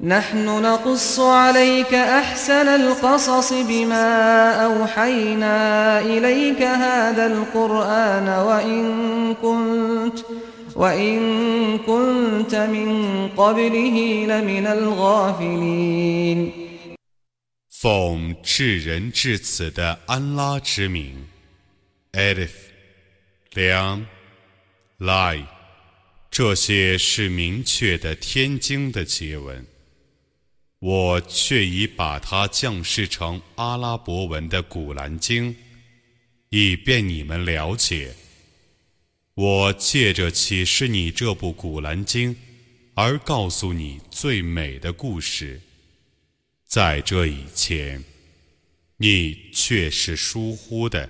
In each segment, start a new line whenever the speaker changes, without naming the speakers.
نحن نقص عليك أحسن القصص بما أوحينا إليك هذا القرآن وإن كنت وإن كنت من قبله لمن الغافلين
奉至仁至此的安拉之名，Alif、良、Lai，这些是明确的天经的结文。 我却已把它降世成阿拉伯文的古兰经，以便你们了解。我借着启示你这部古兰经，而告诉你最美的故事。在这以前，你却是疏忽的。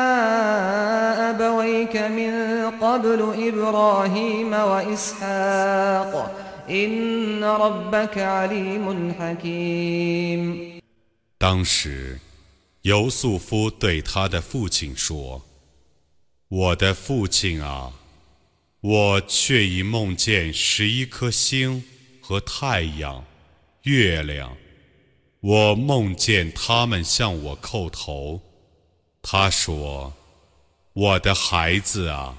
قبل إبراهيم وإسحاق إن ربك عليم حكيم
当时，尤素夫对他的父亲说：“我的父亲啊，我却已梦见十一颗星和太阳、月亮。”我梦见他们向我叩头，他说：“我的孩子啊，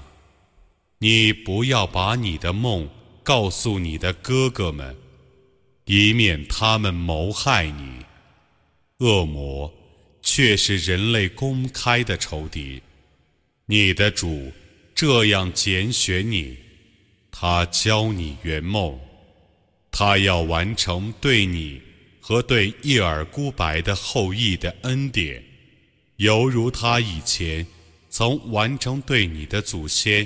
你不要把你的梦告诉你的哥哥们，以免他们谋害你。恶魔却是人类公开的仇敌。你的主这样拣选你，他教你圆梦，他要完成对你。”和对叶尔孤白的后裔的恩典，犹如他以前曾完成对你的祖先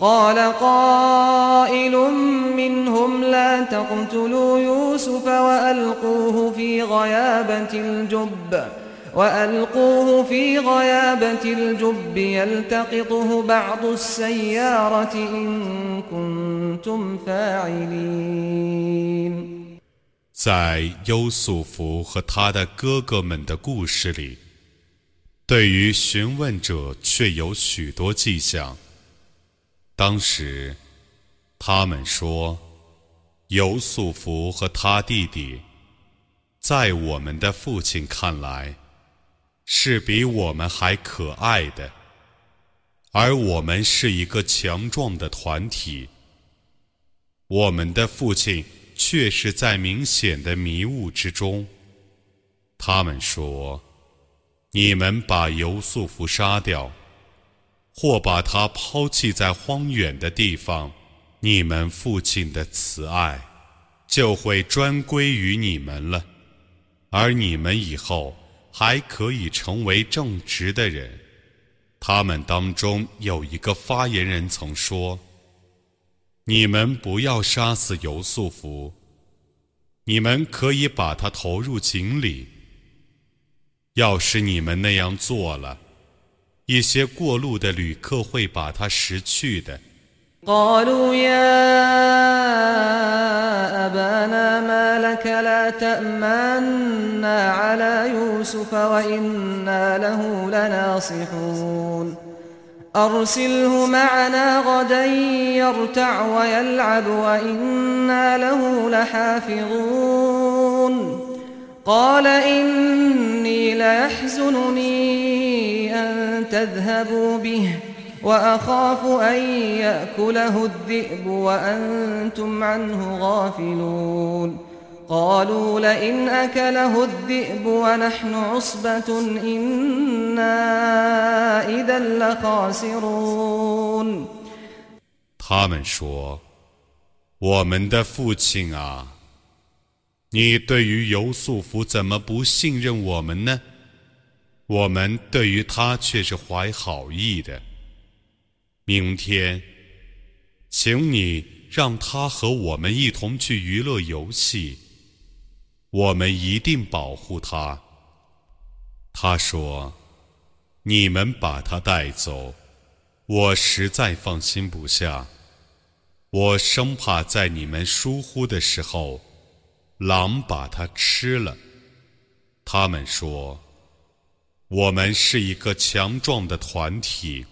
قال قائل منهم لا تقتلوا يوسف وألقوه في غيابة الجب وألقوه في غيابة الجب يلتقطه بعض السيارة إن كنتم فاعلين
在优素福和他的哥哥们的故事里，对于询问者却有许多迹象。 当时，他们说，尤素福和他弟弟，在我们的父亲看来，是比我们还可爱的，而我们是一个强壮的团体，我们的父亲却是在明显的迷雾之中。他们说：“你们把尤素福杀掉，或把他抛弃在荒远的地方，你们父亲的慈爱就会专归于你们了，而你们以后还可以成为正直的人。”他们当中有一个发言人曾说：“你们不要杀死尤素福，你们可以把他投入井里。要是你们那样做了，一些过路的旅客会把他拾去的。”
قالوا يا أبانا ما لك لا تأمنا على يوسف وإنا له لناصحون أرسله معنا غدا يرتع ويلعب وإنا له لحافظون قال إني ليحزنني أن تذهبوا به وأخاف أن يأكله الذئب وأنتم عنه غافلون قالوا لئن أكله الذئب ونحن عصبة إنا إذا لخاسرون
他们说：“我们的父亲啊， 你对于尤素福怎么不信任我们呢？我们对于他却是怀好意的。”明天，请你让他和我们一同去娱乐游戏。我们一定保护他。他说：“你们把他带走，我实在放心不下。我生怕在你们疏忽的时候，狼把他吃了。”他们说：“我们是一个强壮的团体。”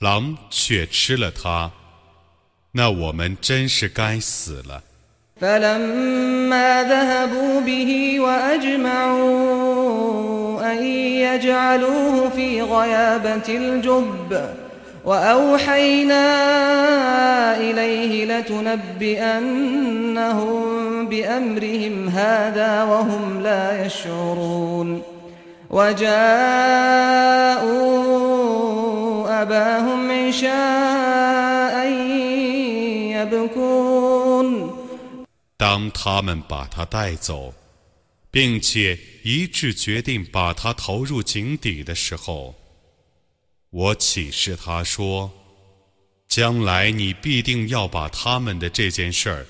狼却吃了它，那我们真是该死了。
فلما ذهبوا به وأجمعوا أن يجعلوه في غيابة الجب وأوحينا إليه لتنبئنهم بأمرهم هذا وهم لا يشعرون وجاءوا
当他们把他带走，并且一致决定把他投入井底的时候， 我启示他说：“将来你必定要把他们的这件事儿，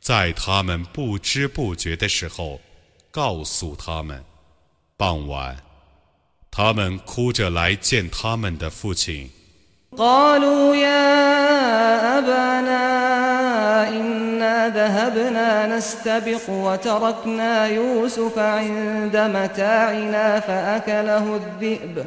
在他们不知不觉的时候告诉他们。”傍晚。他们哭着来见他们的父亲。
قالوا يا أبانا إنا ذهبنا نستبق وتركنا يوسف عند متاعنا فأكله الذئب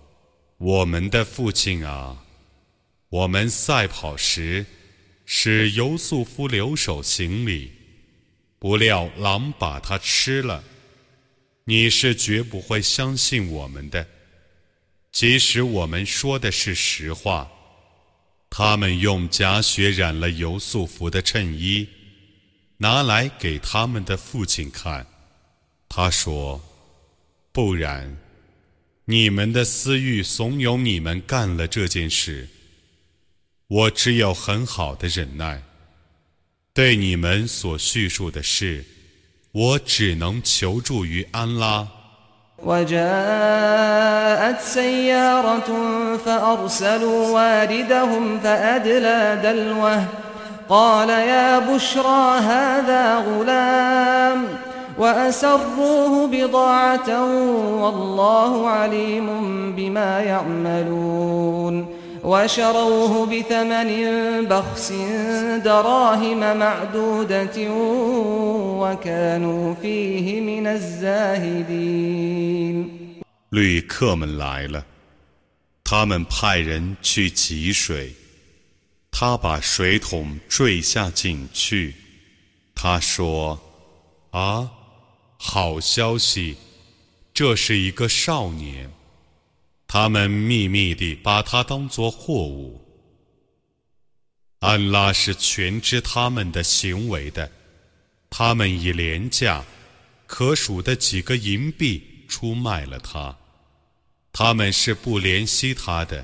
我们的父亲啊，我们赛跑时，使尤素夫留守行李。”不料狼把它吃了，你是绝不会相信我们的，即使我们说的是实话。他们用假血染了尤素福的衬衣，拿来给他们的父亲看。他说：“不然，你们的私欲怂恿你们干了这件事。我只有很好的忍耐。”对你们所叙述的事，我只能求助于安拉。
وجاءت سيارة فأرسلوا واردهم فأدلى دلوه قال يا بشرى هذا غلام وأسروه بضاعة والله عليم بما يعملون وشروه بثمن بخس دراهم معدودة وكانوا فيه من الزاهدين
旅客们来了，他们派人去汲水，他把水桶坠下井去。他说：“啊， 好消息，这是一个少年。”他们秘密地把他当作货物。安拉是全知他们的行为的，他们以廉价、可数的几个银币出卖了他，他们是不怜惜他的。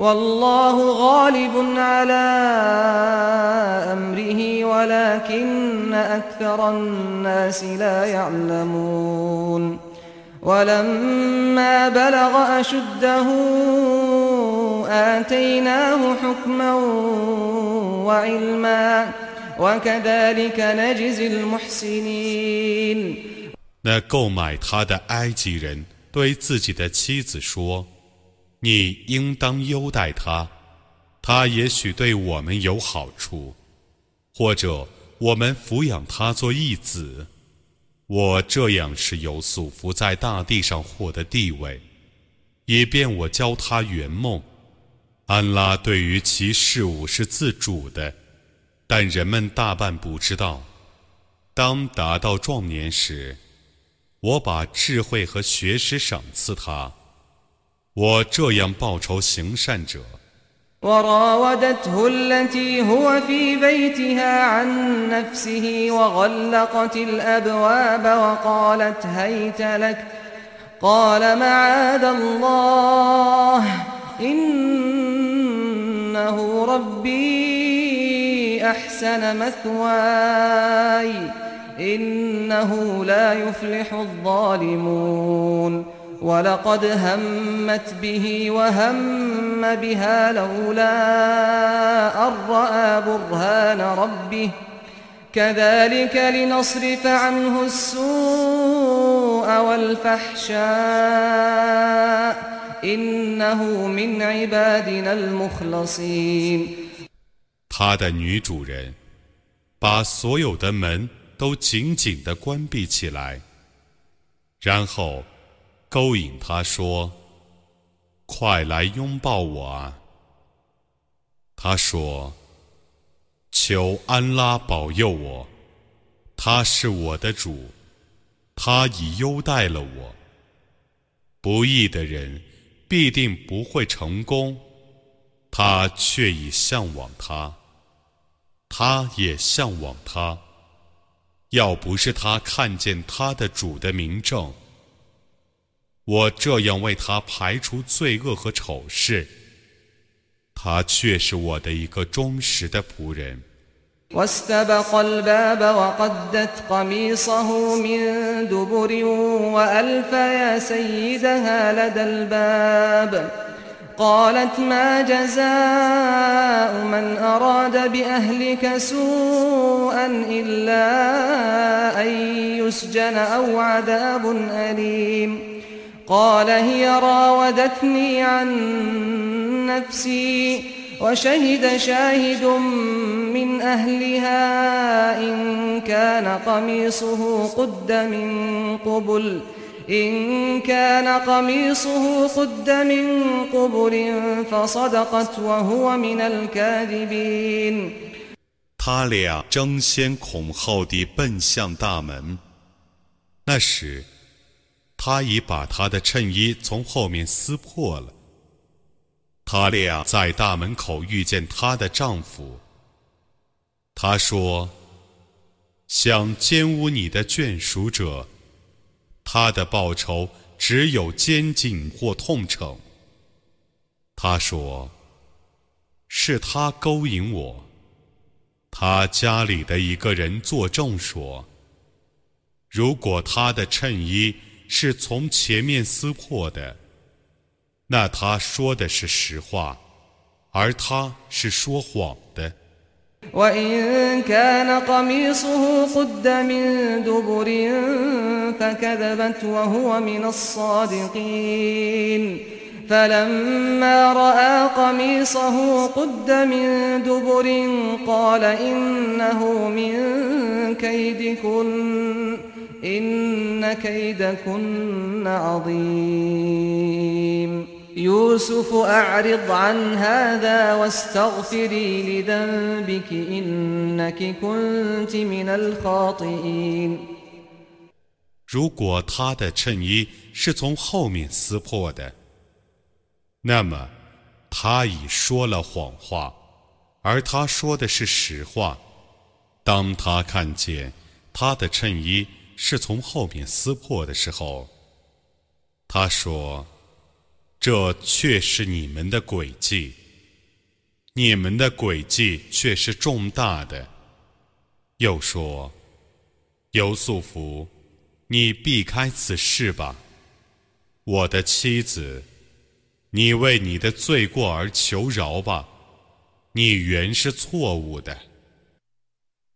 والله غالب على أمره ولكن أكثر الناس لا يعلمون ولما بلغ أشده آتيناه حكما وعلما وكذلك نجزي المحسنين
那购买他的埃及人对自己的妻子说。 你应当优待他，他也许对我们有好处，或者我们抚养他做义子。我这样是有素福在大地上获得地位，以便我教他圆梦。安拉对于其事物是自主的，但人们大半不知道。当达到壮年时，我把智慧和学识赏赐他。我这样报仇行善者。
وراودته التي هو في بيتها عن نفسه وغلقت الأبواب وقالت هيت لك قال معاذ الله إنه ربي أحسن مثواي إنه لا يفلح الظالمون ولقد همت به وهم بها لولا أن رأى برهان ربه كذلك لنصرف عنه السوء والفحشاء إنه من عبادنا المخلصين
他的女主人把所有的门都紧紧地关闭起来，然后 勾引他说：“快来拥抱我啊！”他说：“求安拉保佑我，他是我的主，他已优待了我。不义的人必定不会成功，他却已向往他，他也向往他。要不是他看见他的主的名正。”我这样为他排除罪恶和丑事，他却是我的一个忠实的仆人。
واستبق الباب وقدت قميصه من دبر وألف يا سيدها لدى الباب قالت ما جزاء من أراد بأهلك سوءا إلا أن يسجن أو عذاب أليم قال هي راودتني عن نفسي وشهد شاهد من أهلها إن كان قميصه قد من قبل إن كان قميصه قد من قبل فصدقت وهو من الكاذبين
他俩争先恐后地奔向大门，那时。 他已把他的衬衣从后面撕破了。他俩在大门口遇见她的丈夫。他说：“想奸污你的眷属者，他的报酬只有监禁或痛惩。”他说：“是他勾引我。”他家里的一个人作证说：“如果他的衬衣是从前面撕破的，那他说的是实话，而他是说谎的。”
وإن كان قميصه قد من دبر فكذبت وهو من الصادقين فلما رأى قميصه قد من دبر قال إنه من كيدكن إن كيدكن عظيم يوسف أعرض عن هذا واستغفري لذنبك إنك كنت من الخاطئين
如果他的衬衣是从后面撕破的，那么他已说了谎话，而他说的是实话。当他看见他的衬衣 是从后面撕破的时候，他说。这却是你们的诡计，你们的诡计却是重大的。又说：“尤素福，你避开此事吧，我的妻子，你为你的罪过而求饶吧，你原是错误的。”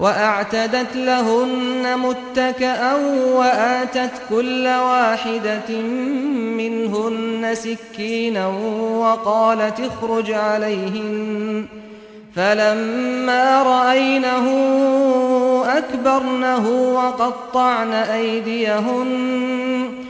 وأعتدت لهن متكأ وآتت كل واحدة منهن سكينا وقالت اخرج عليهن. فلما رأينه أكبرنه وقطعن أيديهن.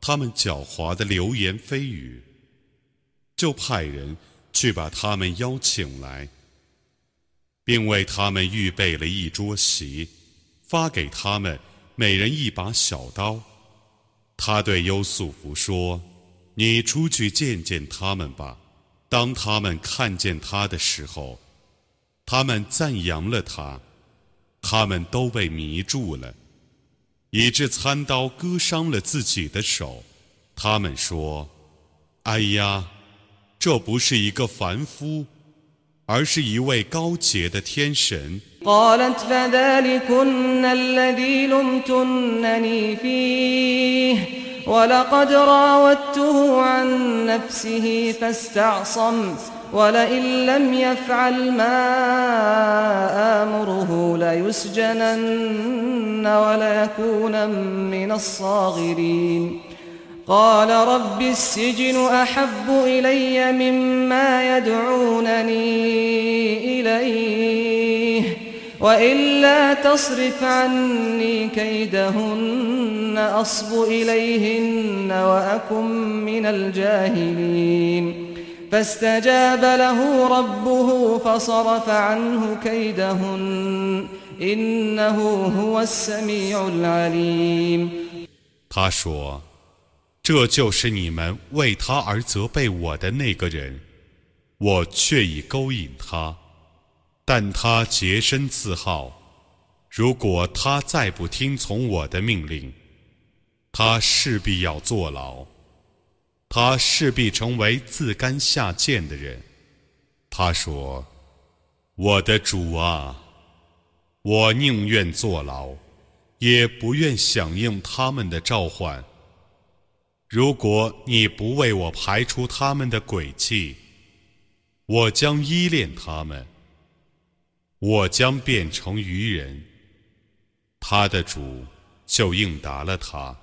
他们狡猾的流言蜚语，就派人去把他们邀请来，并为他们预备了一桌席，发给他们每人一把小刀。他对优素福说：“你出去见见他们吧。”当他们看见他的时候，他们赞扬了他，他们都被迷住了。以致餐刀割伤了自己的手，他们说：“哎呀，这不是一个凡夫，而是一位高洁的天神。”
ولئن لم يفعل ما آمره ليسجنن وليكون من الصاغرين. قال رب السجن أحب إلي مما يدعونني إليه وإلا تصرف عني كيدهن أصب إليهن وأكن من الجاهلين. فاستجاب له ربه فصرف عنه كيدهن.
他说这就是你们为他而责备我的那个人我却已勾引他。但他洁身自好如果他再不听从我的命令他势必要坐牢他势必成为自甘下贱的人。他说我的主啊我宁愿坐牢，也不愿响应他们的召唤。如果你不为我排除他们的诡计，我将依恋他们，我将变成愚人。”他的主就应答了他，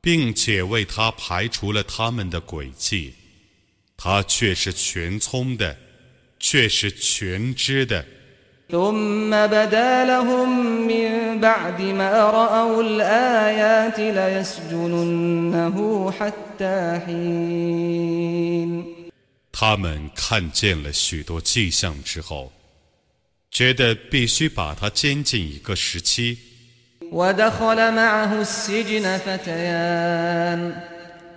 并且为他排除了他们的诡计。他却是全聪的，却是全知的。
ثم بدا لهم من بعد ما رأوا الآيات ليسجننه حتى حين
他们看见了许多迹象之后，觉得必须把他监禁一个时期。
ودخل معه السجن فتيان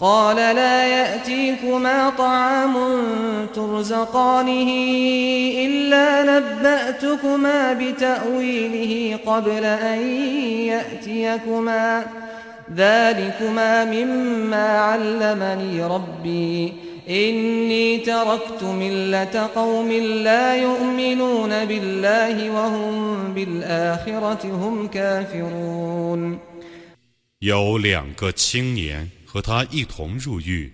قال لا ياتيكما طعام ترزقانه الا نباتكما بتاويله قبل ان ياتيكما ذلكما مما علمني ربي اني تركت مله قوم لا يؤمنون بالله وهم بالاخره هم كافرون
有两个青年 和他一同入狱。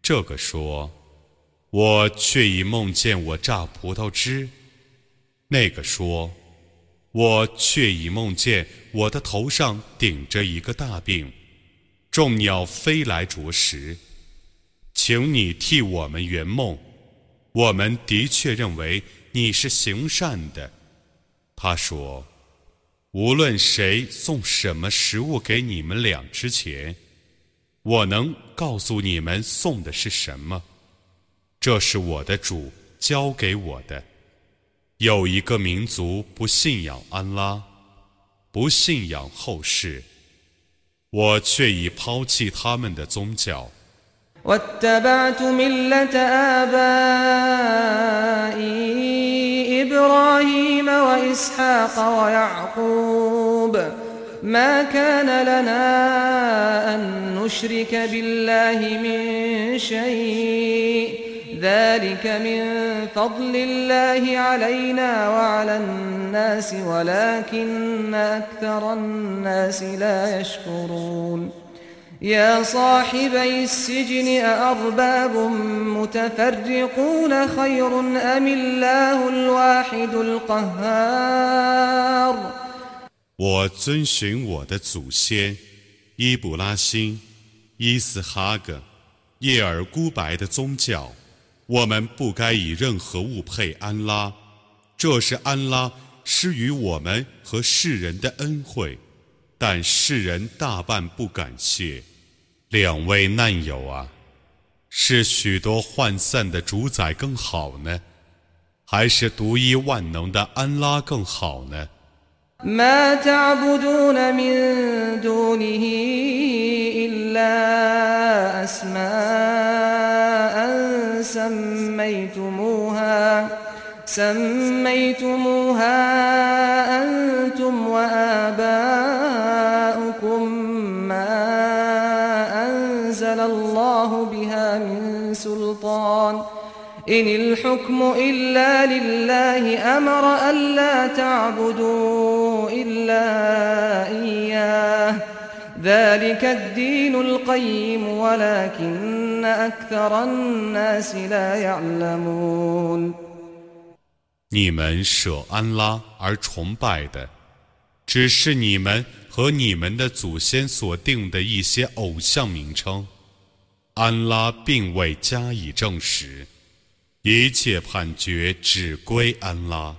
这个说：“我却已梦见我榨葡萄汁。”那个说：“我却已梦见我的头上顶着一个大病，众鸟飞来啄食。请你替我们圆梦，我们的确认为你是行善的。”他说。无论谁送什么食物给你们俩之前，我能告诉你们送的是什么。这是我的主教给我的。有一个民族不信仰安拉，不信仰后世，我却已抛弃他们的宗教。
واتبعت ملة آبائي إبراهيم وإسحاق ويعقوب ما كان لنا أن نشرك بالله من شيء. ذلك من فضل الله علينا وعلى الناس ولكن أكثر الناس لا يشكرون. يا صاحبي السجن أأرباب متفرقون خير أم الله الواحد القهار؟
我遵循我的祖先伊布拉辛、伊斯哈格、叶尔孤白的宗教。我们不该以任何物配安拉，这是安拉施予我们和世人的恩惠，但世人大半不感谢。两位难友啊，是许多涣散的主宰更好呢，还是独一万能的安拉更好呢？
ما تعبدون من دونه إلا أسماء سميتموها سميتموها أنتم وآباؤكم ما أنزل الله بها من سلطان. إن الحكم إلا لله أمر ألا تعبدوا إلا إياه ذلك الدين القيم ولكن أكثر الناس لا يعلمون
你们舍安拉而崇拜的，只是你们和你们的祖先所定的一些偶像名称，安拉并未加以证实。 一切判决只归安拉，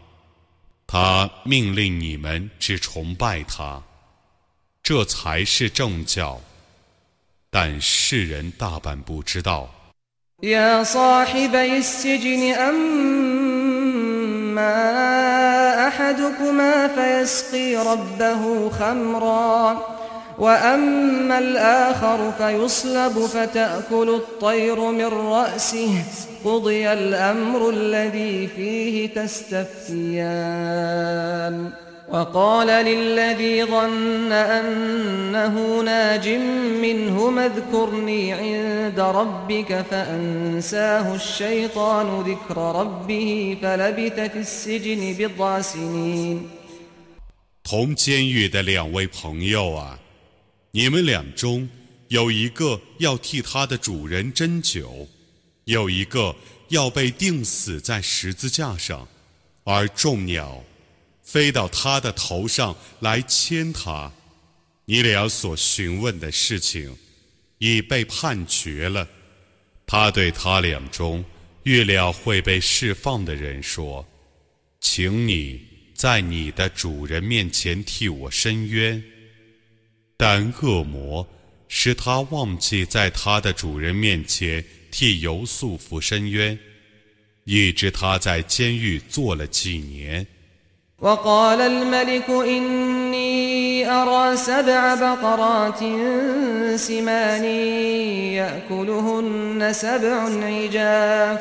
他命令你们只崇拜他，这才是正教。但世人大半不知道。
يا صاحبي السجن أما أحدكما فيسقي ربه خمرا وأما الآخر فيصلب فتأكل الطير من رأسه قضي الأمر الذي فيه تستفتيان وقال للذي ظن أنه ناج منه اذكرني عند ربك فأنساه الشيطان ذكر ربه فلبث في السجن بضع سنين
同监狱的两位朋友啊， 你们俩中有一个要替他的主人斟酒，有一个要被钉死在十字架上，而众鸟飞到他的头上来牵他。你俩所询问的事情已被判决了。他对他俩中预料会被释放的人说：“请你在你的主人面前替我伸冤。”但恶魔使他忘记在他的主人面前替尤素夫伸冤，以致他在监狱坐了几年。
وقال الملك إني أرى سبع بقرات سمان يأكلهن سبع عجاف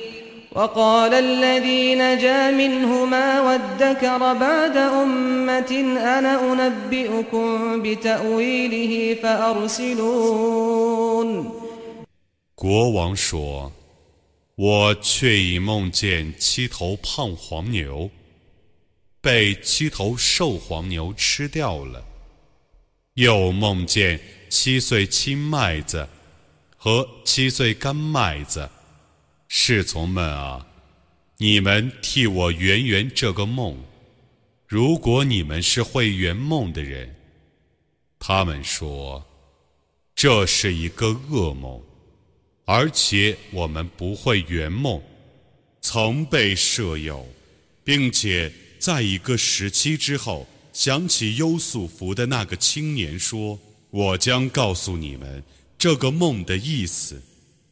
وقال الذي نجا منهما وادكر بعد أمة أنا أنبئكم بتأويله فأرسلون
国王说：“我却已梦见七头胖黄牛。”被七头瘦黄牛吃掉了，又梦见七岁青麦子和七岁干麦子。 侍从们啊，你们替我圆圆这个梦。如果你们是会圆梦的人，他们说这是一个噩梦，而且我们不会圆梦，曾被舍友，并且。在一个时期之后，想起优素福的那个青年说：“我将告诉你们这个梦的意思，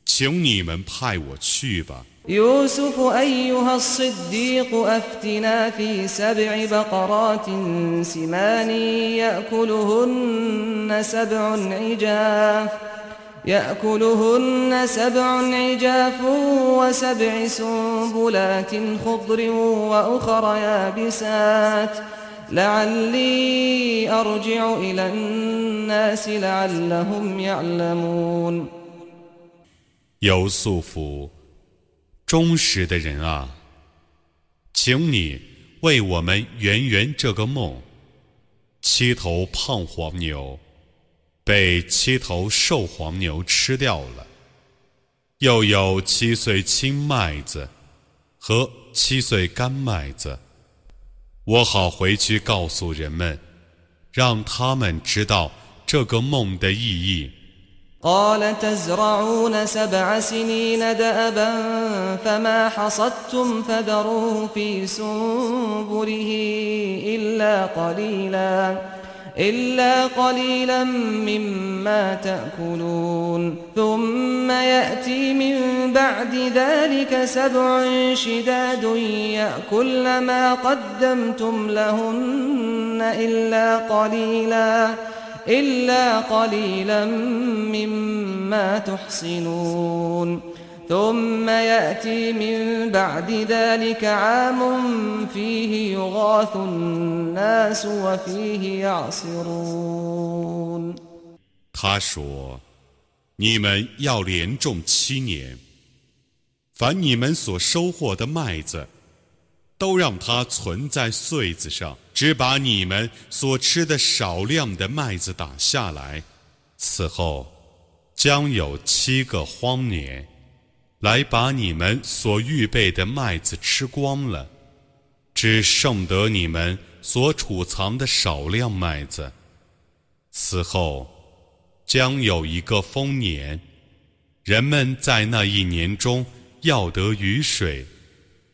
请你们派我去吧。”
يوسف أيها الصديق أفتنا في سبع بقرات سمان يأكلهن سبع عجاف يأكلهن سبع عجاف وسبع سنبلات خضر وأخر يابسات لعلي أرجع إلى الناس لعلهم يعلمون
有素福，忠实的人啊，请你为我们圆圆这个梦。七头胖黄牛。被七头瘦黄牛吃掉了，又有七岁青麦子和七岁干麦子，我好回去告诉人们，让他们知道这个梦的意义。
قال تزرعون سبع سنين دأبا فما حصدتم فذروه في سنبله إلا قليلا إلا قليلا مما تأكلون. ثم يأتي من بعد ذلك سبع شداد يأكل ما قدمتم لهن إلا قليلاً. إلا قليلا مما تحصنون ثم يأتي من بعد ذلك عام فيه يغاث الناس وفيه يعصرون
他说：“你们要连种七年，凡你们所收获的麦子， 都让它存在穗子上，只把你们所吃的少量的麦子打下来。此后，将有七个荒年。”来把你们所预备的麦子吃光了，只剩得你们所储藏的少量麦子。此后，将有一个丰年，人们在那一年中要得雨水，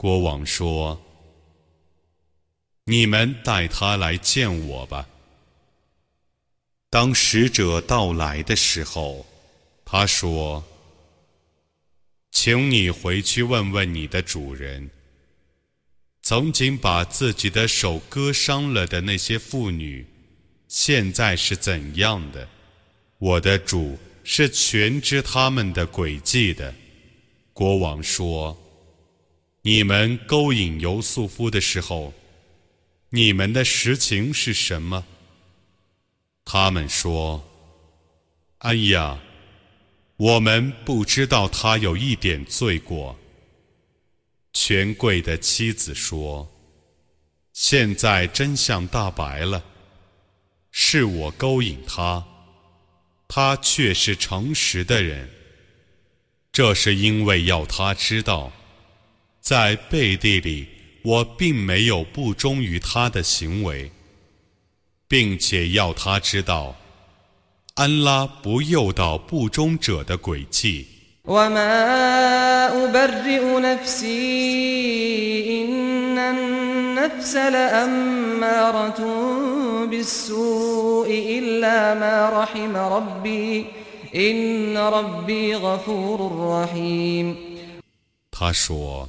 国王说：“你们带他来见我吧。”当使者到来的时候，他说：“请你回去问问你的主人。”曾经把自己的手割伤了的那些妇女，现在是怎样的？我的主是全知他们的诡计的。国王说：“你们勾引尤素夫的时候，你们的实情是什么？”他们说：“哎呀，我们不知道他有一点罪过。”权贵的妻子说：“现在真相大白了，是我勾引他，他却是诚实的人。这是因为要他知道，在背地里我并没有不忠于他的行为并且要他知道安拉不诱导不忠者的诡计。他说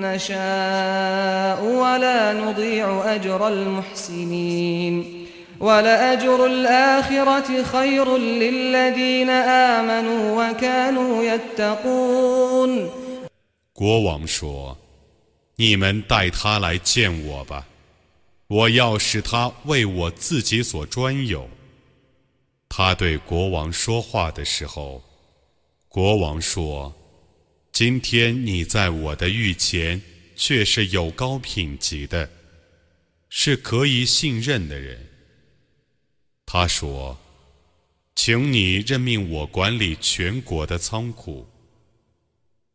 نشاء ولا نضيع أجر المحسنين ولأجر الآخرة خير للذين آمنوا وكانوا يتقون
国王说你们带他来见我吧，我要使他为我自己所专有。他对国王说话的时候，国王说：“ 今天你在我的御前却是有高品级的，是可以信任的人。”他说：“请你任命我管理全国的仓库，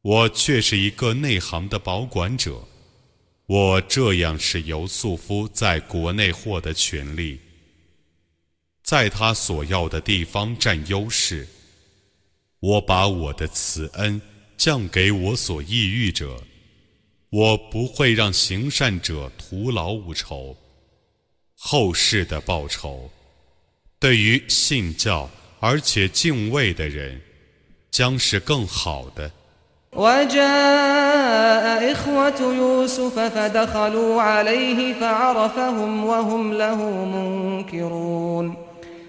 我却是一个内行的保管者。”我这样是由素夫在国内获得权利，在他所要的地方占优势。我把我的慈恩降给我所抑郁者，我不会让行善者徒劳无酬。后世的报酬，对于信教而且敬畏的人，将是更好的。
وجاء إخوة يوسف فدخلوا عليه فعرفهم وهم له منكرون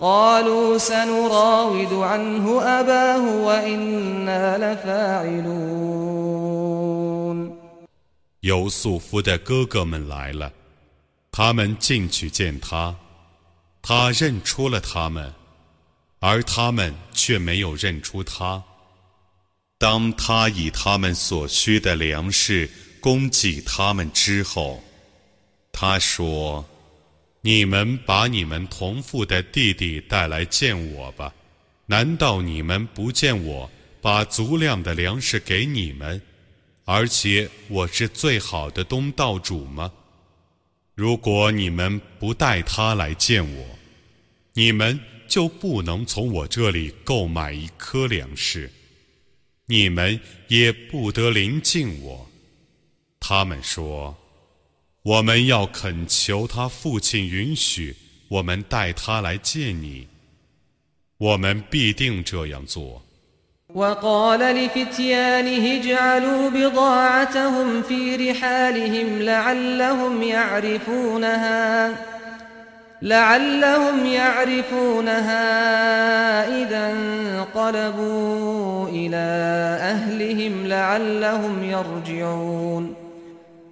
قالوا سنراود عنه أباه وإنا لفاعلون
由素夫的哥哥们来了，他们进去见他，他认出了他们，而他们却没有认出他。当他以他们所需的粮食供给他们之后，他说：“ 你们把你们同父的弟弟带来见我吧。难道你们不见我把足量的粮食给你们，而且我是最好的东道主吗？如果你们不带他来见我，你们就不能从我这里购买一颗粮食。”你们也不得临近我。他们说：“我们要恳求他父亲允许我们带他来见你。我们必定这样做。”
لعلهم يعرفونها إذا انقلبوا إلى أهلهم لعلهم يرجعون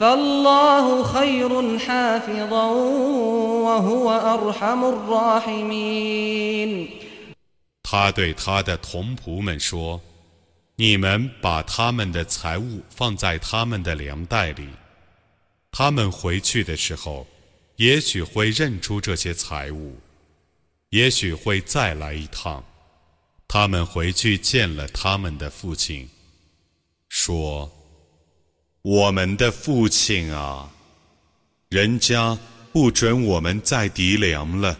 فالله خير حافظا وهو أرحم الراحمين
他对他的同仆们说：“你们把他们的财物放在他们的粮袋里，他们回去的时候。”也许会认出这些财物，也许会再来一趟。他们回去见了他们的父亲，说：“ 我们的父亲啊，人家不准我们再抵粮了，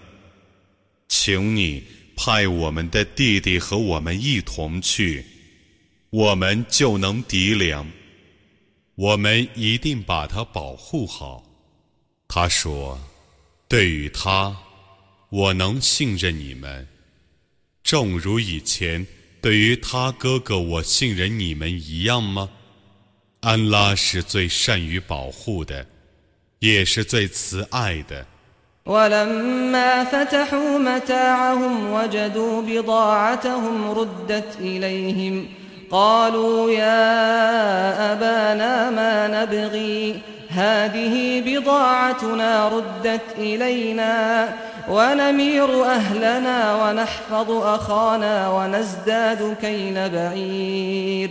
请你派我们的弟弟和我们一同去，我们就能抵粮。我们一定把他保护好。”他说：“对于他，我能信任你们，正如以前对于他哥哥我信任你们一样吗？安拉是最善于保护的，也是最慈爱的。”
هذه بضاعتنا ردت إلينا ونمير أهلنا ونحفظ أخانا ونزداد كيل بعير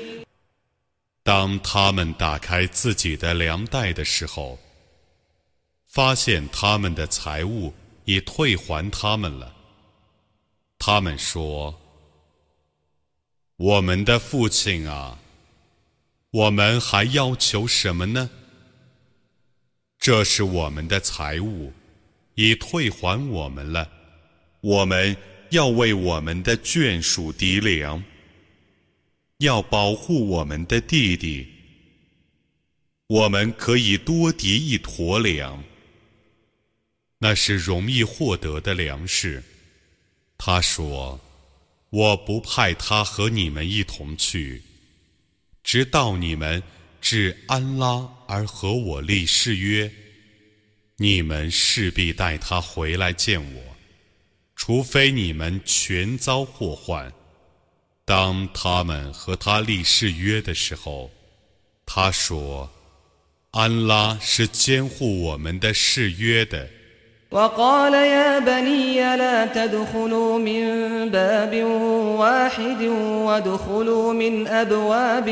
当他们打开自己的粮袋的时候，发现他们的财物已退还他们了。他们说：“我们的父亲啊，我们还要求什么呢？”这是我们的财物，已退还我们了。我们要为我们的眷属抵粮，要保护我们的弟弟。我们可以多叠一坨粮，那是容易获得的粮食。他说：“我不派他和你们一同去，直到你们。”至安拉而和我立誓约，你们势必带他回来见我，除非你们全遭祸患。当他们和他立誓约的时候，他说：“ 安拉是监护我们的誓约的。
وقال يا بني لا تدخلوا من باب واحد وادخلوا من أبواب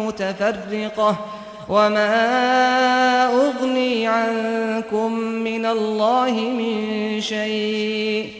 متفرقة وما أغني عنكم من الله من شيء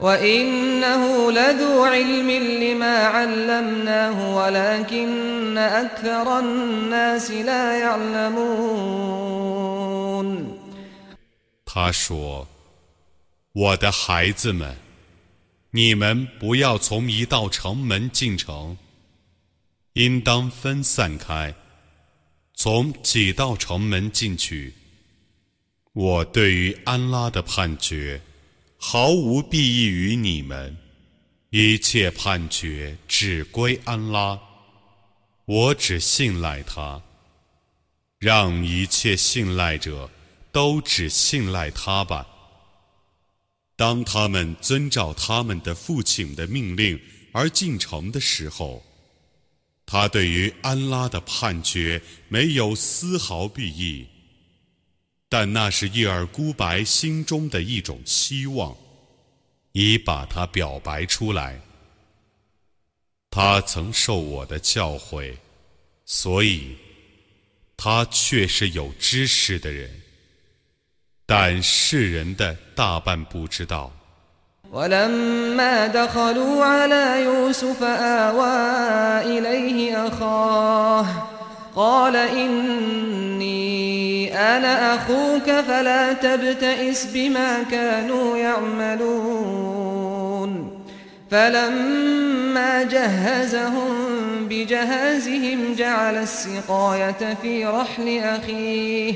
وإنه لذو علم لما علمناه ولكن أكثر الناس لا يعلمون
他说：“我的孩子们，你们不要从一道城门进城，应当分散开，从几道城门进去。我对于安拉的判决， 毫无裨益于你们，一切判决只归安拉，我只信赖他，让一切信赖者。”都只信赖他吧。当他们遵照他们的父亲的命令而进城的时候，他对于安拉的判决没有丝毫裨益，但那是叶尔孤白心中的一种希望，已把它表白出来。他曾受我的教诲，所以他却是有知识的人。但世人的大半不知道。
أنا أخوك فلا تبتئس بما كانوا يعملون. فلما جهزهم بجهازهم جعل السقاية في رحل أخيه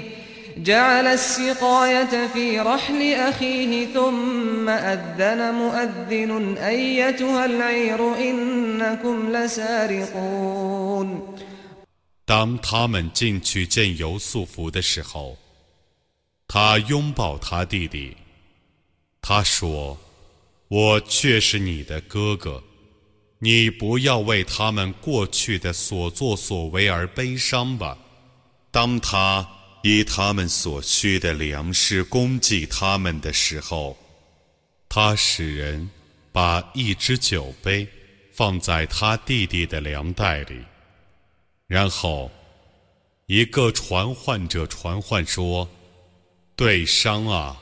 جعل السقاية في رحل أخيه ثم أذن مؤذن أيتها العير إنكم لسارقون.
当他们进去见尤素福的时候，他拥抱他弟弟，他说：“我却是你的哥哥，你不要为他们过去的所作所为而悲伤吧。”当他以他们所需的粮食供给他们的时候，他使人把一只酒杯放在他弟弟的粮袋里，然后一个传唤者传唤说：“对商啊，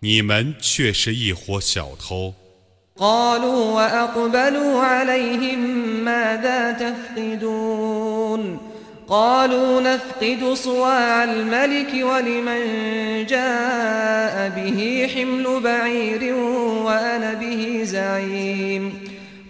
你们却是一伙小偷。”
قالوا وأقبلوا عليهم ماذا تفقدون قالوا نفقد صواع الملك ولمن جاء به حمل بعير وأنا به زعيم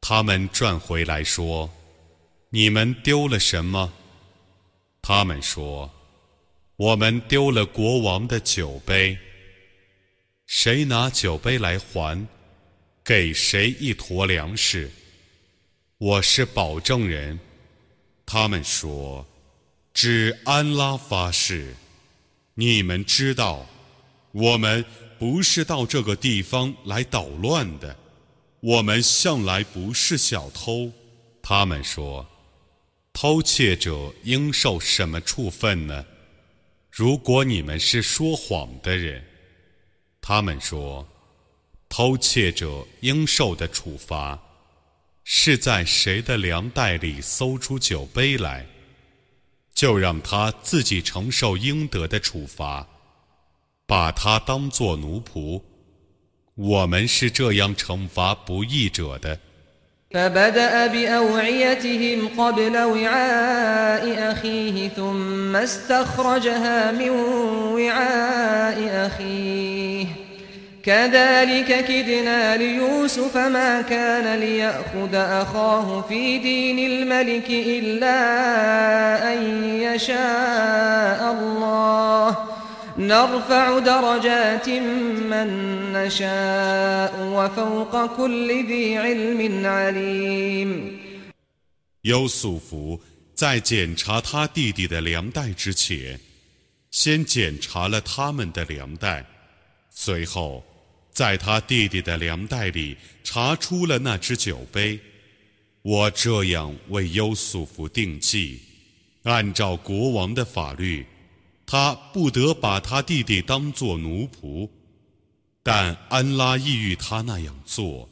他们转回来说：“你们丢了什么？”他们说：“我们丢了国王的酒杯。谁拿酒杯来还，给谁一坨粮食。我是保证人。”他们说：“指安拉发誓，你们知道，我们不是到这个地方来捣乱的。”我们向来不是小偷，他们说，偷窃者应受什么处分呢？如果你们是说谎的人，他们说，偷窃者应受的处罚，是在谁的粮袋里搜出酒杯来，就让他自己承受应得的处罚，把他当作奴仆。我们是这样惩罚不义者的。
فبدأ بأوعيتهم قبل وعاء أخيه ثم استخرجها من وعاء أخيه كذلك كدنا ليوسف ما كان ليأخذ أخاه في دين الملك إلا أن يشاء الله
优素福在检查他弟弟的粮袋之前，先检查了他们的粮袋，随后在他弟弟的粮袋里查出了那只酒杯。我这样为优素福定计，按照国王的法律。他不得把他弟弟当作奴仆，但安拉抑郁他那样做。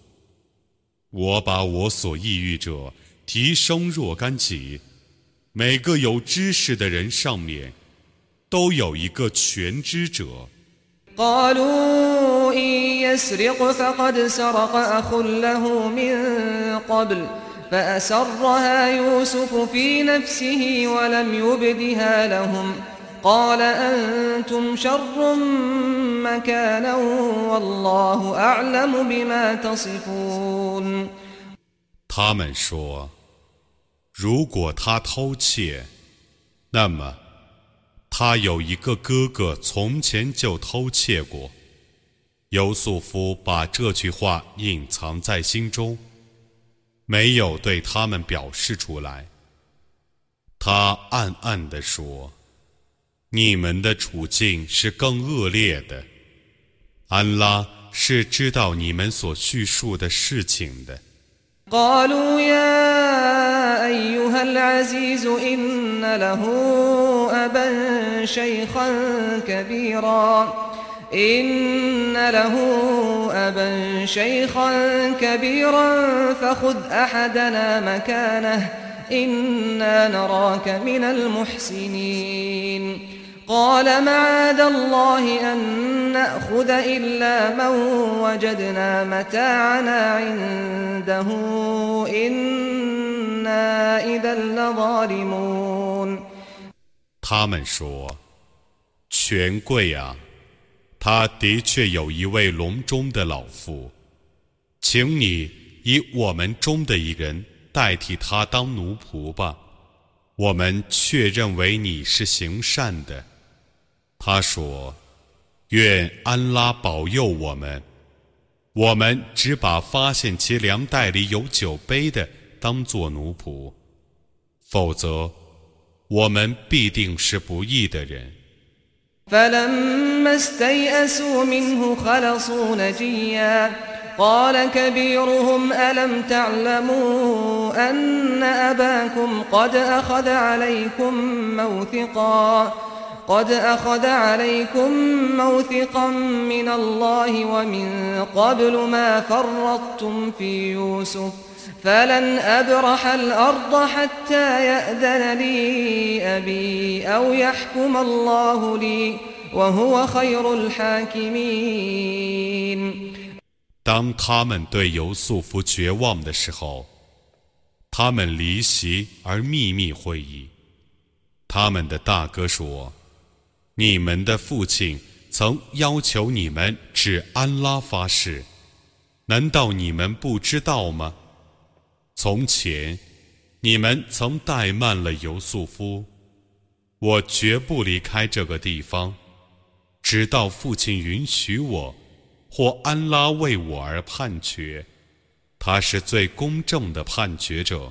我把我所抑郁者提升若干级，每个有知识的人上面都有一个全知者。
قال أنتم شر مكانا والله أعلم بما تصفون
他们说，如果他偷窃，那么他有一个哥哥从前就偷窃过。尤素夫把这句话隐藏在心中，没有对他们表示出来。他暗暗地说。 你们的处境是更恶劣的，安拉是知道你们所叙述的事情的。
قالوا يا أيها العزيز إن له أبا شيخا كبيرا إن له أبا شيخا كبيرا فخذ أحدنا مكانه إنا نراك من المحسنين قال معاذ الله أن نأخذ إلا من وجدنا متاعنا عنده إنا إذا لظالمون
他们说：“权贵啊，他的确有一位笼中的老妇，请你以我们中的一人代替他当奴仆吧。我们却认为你是行善的。” 他说：“愿安拉保佑我们。我们只把发现其粮袋里有酒杯的当作奴仆，否则我们必定是不义的人。”
قد أخذ عليكم موثقا من الله ومن قبل ما فرطتم في يوسف فلن أبرح الأرض حتى يأذن لي أبي أو يحكم الله لي وهو خير الحاكمين
当他们对尤素夫绝望的时候，他们离席而秘密会议。他们的大哥说。 你们的父亲曾要求你们指安拉发誓，难道你们不知道吗？从前，你们曾怠慢了尤素夫，我绝不离开这个地方，直到父亲允许我，或安拉为我而判决，他是最公正的判决者。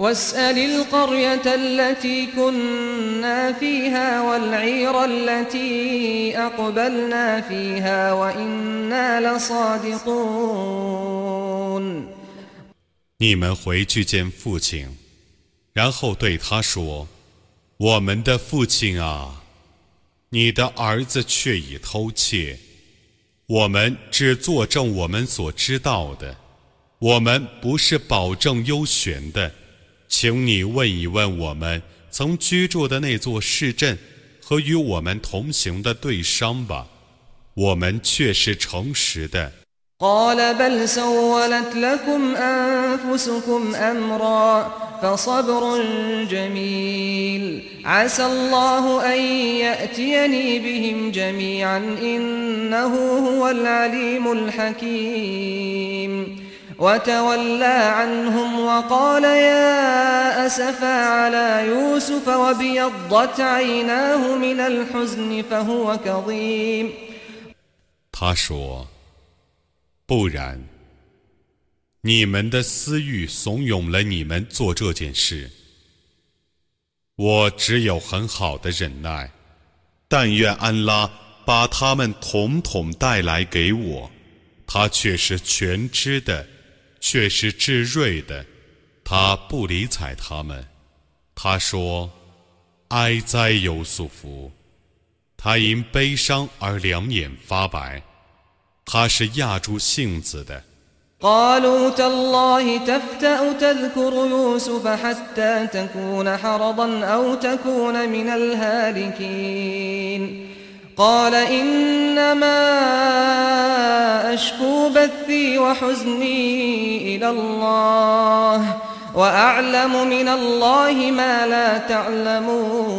واسأل القرية التي كنا فيها والعير التي أقبلنا فيها وإنا لصادقون
你们回去见父亲，然后对他说：“我们的父亲啊，你的儿子却已偷窃，我们只作证我们所知道的，我们不是保证优选的。” 请你问一问我们曾居住的那座市镇和与我们同行的对商吧，我们却是诚实的。
قال بل سولت لكم أنفسكم أمرا فصبر جميل عسى الله أن يأتيني بهم جميعا إنه هو العليم الحكيم وتولى عنهم وقال يا أسفا على يوسف وبيضت عيناه من الحزن فهو كظيم
他说：“不然，你们的私欲怂恿了你们做这件事。我只有很好的忍耐，但愿安拉把他们统统带来给我，他却是全知的。” 却是智睿的，他不理睬他们。他说：“哀哉，尤素夫！他因悲伤而两眼发白，他是压住性子的。”
قال إنما أشكو بثي وحزني إلى الله وأعلم من الله ما لا تعلمون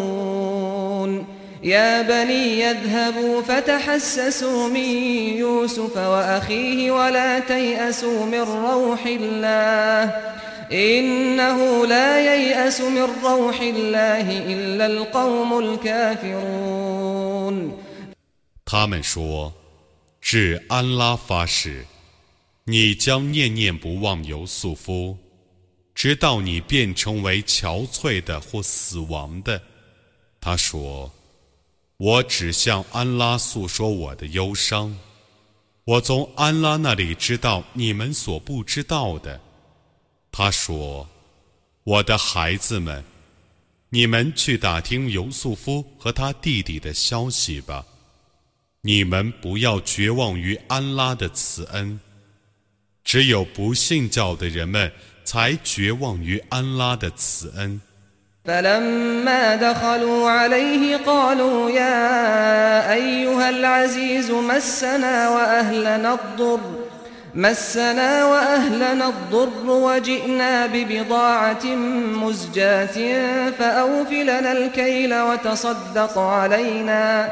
يا بني يذهبوا فتحسسوا من يوسف وأخيه ولا تيأسوا من روح الله إنه لا ييأس من روح الله إلا القوم الكافرون
他们说：“至安拉发誓，你将念念不忘尤素夫，直到你变成为憔悴的或死亡的。”他说：“我只向安拉诉说我的忧伤，我从安拉那里知道你们所不知道的。”他说：“我的孩子们，你们去打听尤素夫和他弟弟的消息吧。”你们不要绝望于安拉的慈恩，只有不信教的人们才绝望于安拉的慈恩。
فلما دخلوا عليه قالوا يا أيها العزيز مسنا وأهلنا الضر مسنا وأهلنا الضر وجئنا ببضاعة مزجاة فأوفلنا الكيل وتصدق علينا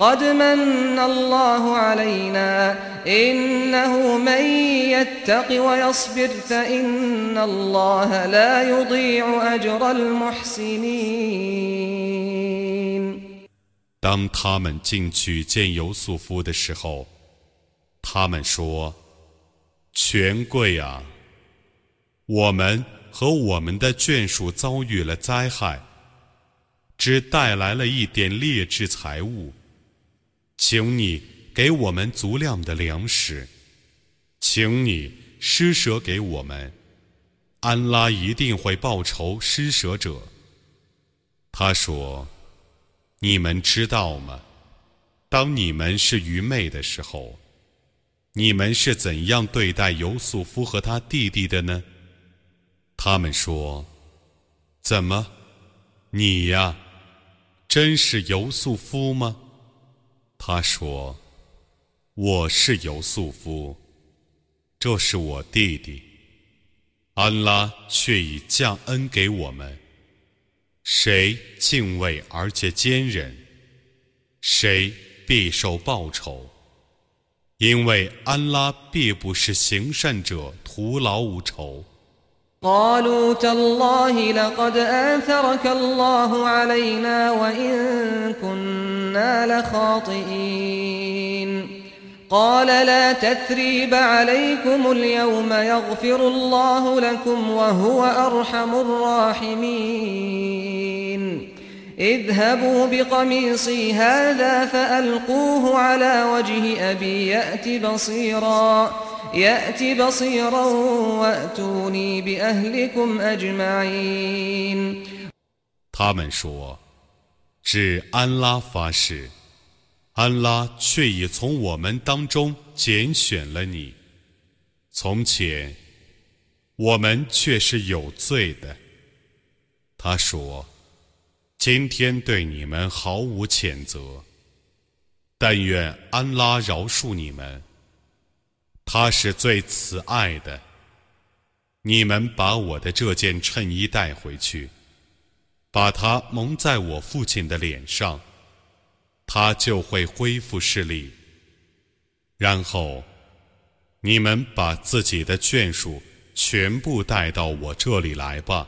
قد من الله علينا إنه من يتق ويصبر فإن الله لا يضيع أجر المحسنين
当他们进去见尤素夫的时候，他们说：“权贵啊，我们和我们的眷属遭遇了灾害，只带来了一点劣质财物。” 请你给我们足量的粮食，请你施舍给我们，安拉一定会报仇施舍者。他说：“你们知道吗？当你们是愚昧的时候，你们是怎样对待尤素夫和他弟弟的呢？”他们说：“怎么，你呀，真是尤素夫吗？”他说：“我是尤素夫，这是我弟弟。安拉却已降恩给我们。谁敬畏而且坚忍，谁必受报酬，因为安拉必不是行善者徒劳无酬。
قالوا تالله لقد آثرك الله علينا وإن كنا لخاطئين. قال لا تثريب عليكم اليوم يغفر الله لكم وهو أرحم الراحمين. اذهبوا بقميصي هذا فألقوه على وجه أبي يأت بصيراً.
他们说：“指安拉发誓，安拉却已从我们当中拣选了你。从前，我们却是有罪的。”他说：“今天对你们毫无谴责，但愿安拉饶恕你们。”他是最慈爱的。你们把我的这件衬衣带回去，把它蒙在我父亲的脸上，他就会恢复视力。然后，你们把自己的眷属全部带到我这里来吧。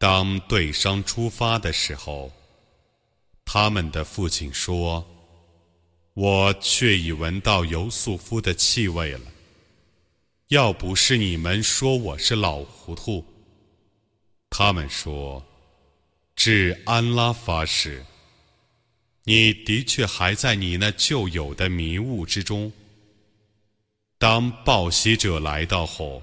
当队商出发的时候，他们的父亲说：“我却已闻到尤素夫的气味了。要不是你们说我是老糊涂，他们说，至安拉发誓，你的确还在你那旧有的迷雾之中。当报喜者来到后。”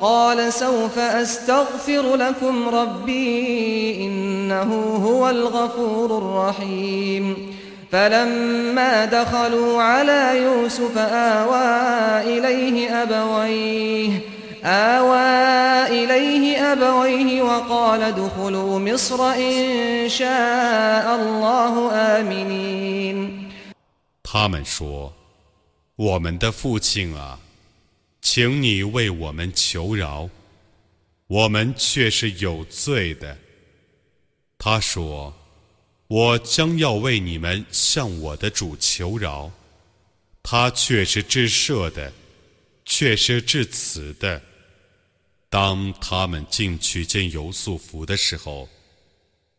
قال سوف أستغفر لكم ربي إنه هو الغفور الرحيم فلما دخلوا على يوسف آوى إليه أبويه آوى إليه أبويه وقال ادخلوا مصر إن شاء الله آمنين
他们说：“我们的父亲啊！” 请你为我们求饶，我们却是有罪的。他说：“我将要为你们向我的主求饶，他却是至赦的，却是至慈的。”当他们进去见尤素福的时候，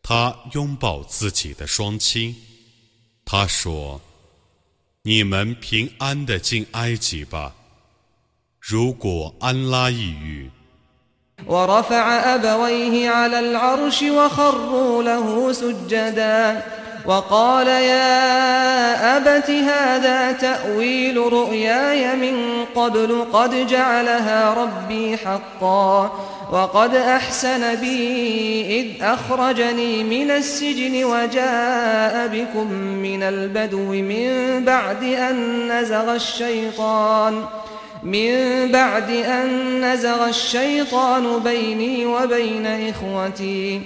他拥抱自己的双亲，他说：“你们平安的进埃及吧。”如果安拉抑郁。
ورفع أبويه على العرش وخروا له سجدا وقال يا أبت هذا تأويل رؤياي من قبل قد جعلها ربي حقا وقد أحسن بي إذ أخرجني من السجن وجاء بكم من البدو من بعد أن نزغ الشيطان ۖ من بعد أن نزغ الشيطان بيني وبين إخوتي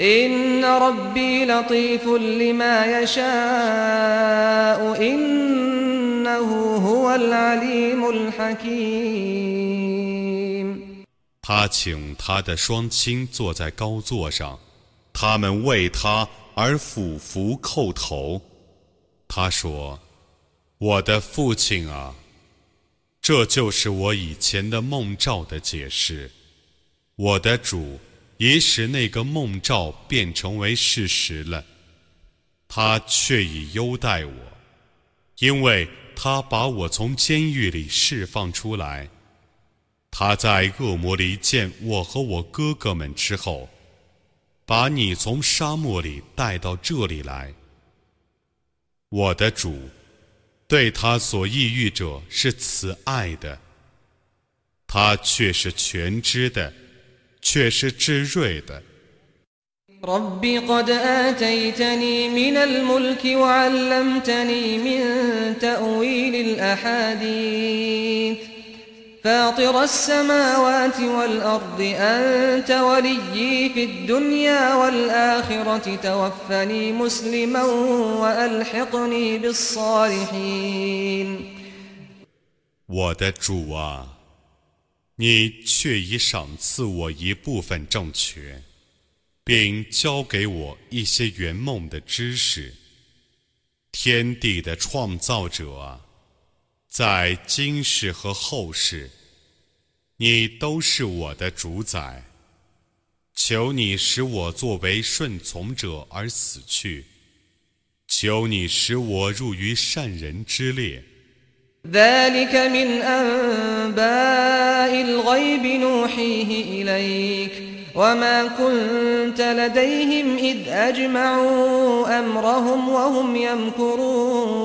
إن ربي لطيف لما يشاء إنه هو العليم الحكيم
他请他的双亲坐在高座上，他们为他而俯伏叩头。他说：“我的父亲啊！” 这就是我以前的梦兆的解释。我的主已使那个梦兆变成为事实了，他却已优待我，因为他把我从监狱里释放出来。他在恶魔里见我和我哥哥们之后，把你从沙漠里带到这里来。我的主对他所抑郁者是慈爱的，他却是全知的。却是智睿的。
رب قد آتيتني من الملك وعلمتني من تأويل الأحاديث فاطر السماوات والأرض أنت وليي في الدنيا والآخرة توفني مسلما وألحقني بالصالحين
我的主啊！你却已赏赐我一部分政权，并教给我一些圆梦的知识。天地的创造者啊， 在今世和后世，你都是我的主宰。求你使我作为顺从者而死去，求你使我入于善人之列。
ذلك من أنباء الغيب نوحيه إليك وما كنت لديهم إذ أجمعوا أمرهم وهم يمكرون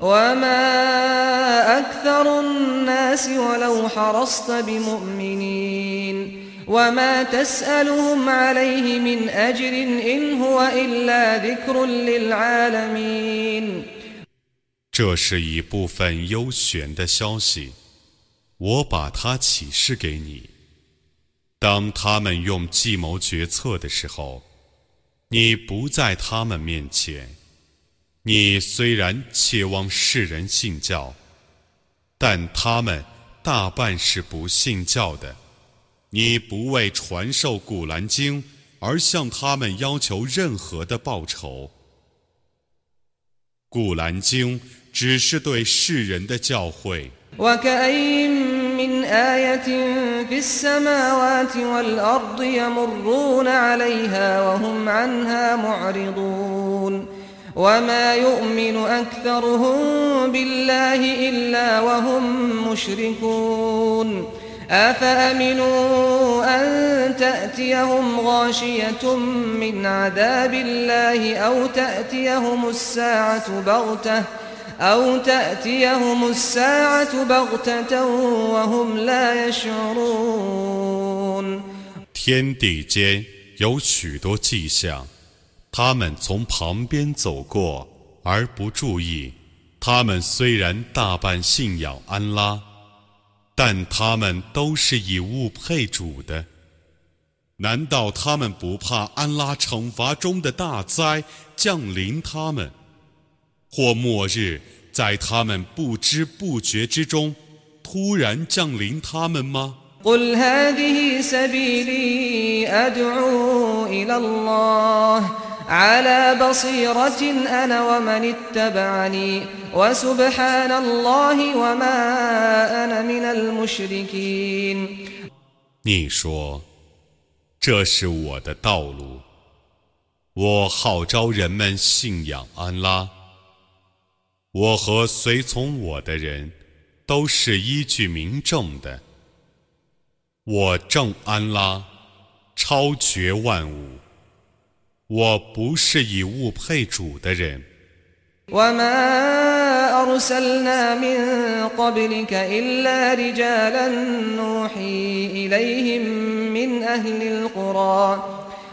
وما أكثر الناس ولو حرصت بمؤمنين وما تسألهم عليه من أجر إن هو إلا ذكر للعالمين
这是一部分优选的消息，我把它启示给你。当他们用计谋决策的时候，你不在他们面前。 你虽然切望世人信教，但他们大半是不信教的。你不为传授古兰经而向他们要求任何的报酬。古兰经。只是对世人的教诲。
وكأين من آية في السماوات والأرض يمرون عليها وهم عنها معرضون وما يؤمن أكثرهم بالله إلا وهم مشركون أفأمنوا أن تأتيهم غاشية من عذاب الله أو تأتيهم الساعة بغتةً
天地间有许多迹象， 他们从旁边走过而不注意。他们虽然大半信仰安拉，但他们都是以物配主的。难道他们不怕安拉惩罚中的大灾降临他们？或末日在他们不知不觉之中突然降临他们吗？
قل هذه سبيلي أدعو إلى الله على بصيرة أنا ومن اتبعني وسبحان الله وما أنا من المشركين
你说，这是我的道路，我号召人们信仰安拉。我和随从我的人都是依据明证的。我正安拉，超绝万物。 我不是以物配主的人。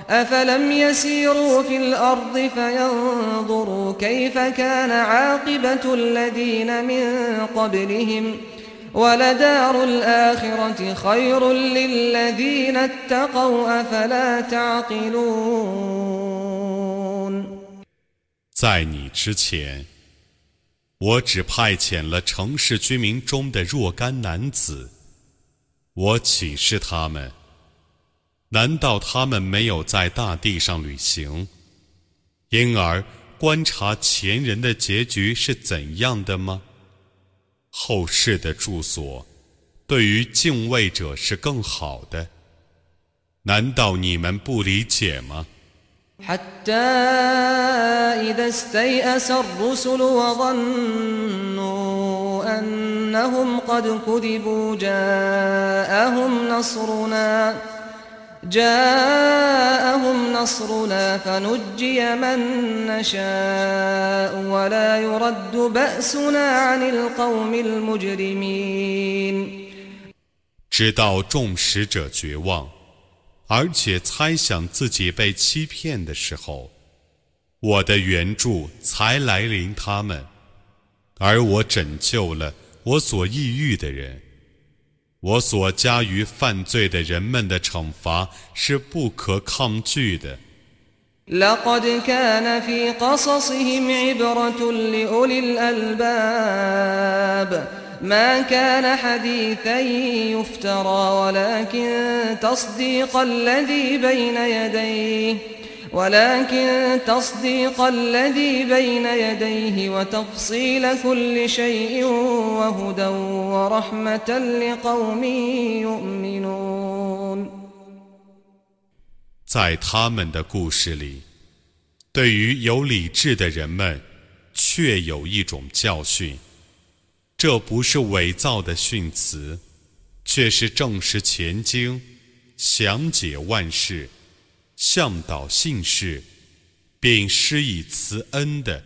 أفلم يسيروا في الأرض فينظروا كيف كان عاقبة الذين من قبلهم ولدار الآخرة خير للذين اتقوا أفلا تعقلون
在你之前，我只派遣了城市居民中的若干男子，我启示他们。难道他们没有在大地上旅行，因而观察前人的结局是怎样的吗？后世的住所对于敬畏者是更好的。难道你们不理解吗？
حتى إذا استيأس الرسل وظنوا أنهم قد كذبوا جاءهم نصرنا جاءهم نصرنا فنجي من نشاء ولا يرد بأسنا عن القوم المجرمين
直到众使者绝望， 而且猜想自己被欺骗的时候，我的援助才来临他们，而我拯救了我所抑郁的人。我所加于犯罪的人们的惩罚是不可抗拒的。
لقد كان في قصصهم عبرة لأولي الألباب ما كان حديثا يفترى ولكن تصديق الذي بين يديه ولكن تصديق الذي بين يديه وتفصيل كل شيء وهدى ورحمة لقوم يؤمنون
在他们的故事里，对于有理智的人们，确有一种教训。 这不是伪造的训词，却是证实前经，详解万事，向导信士，并施以慈恩的。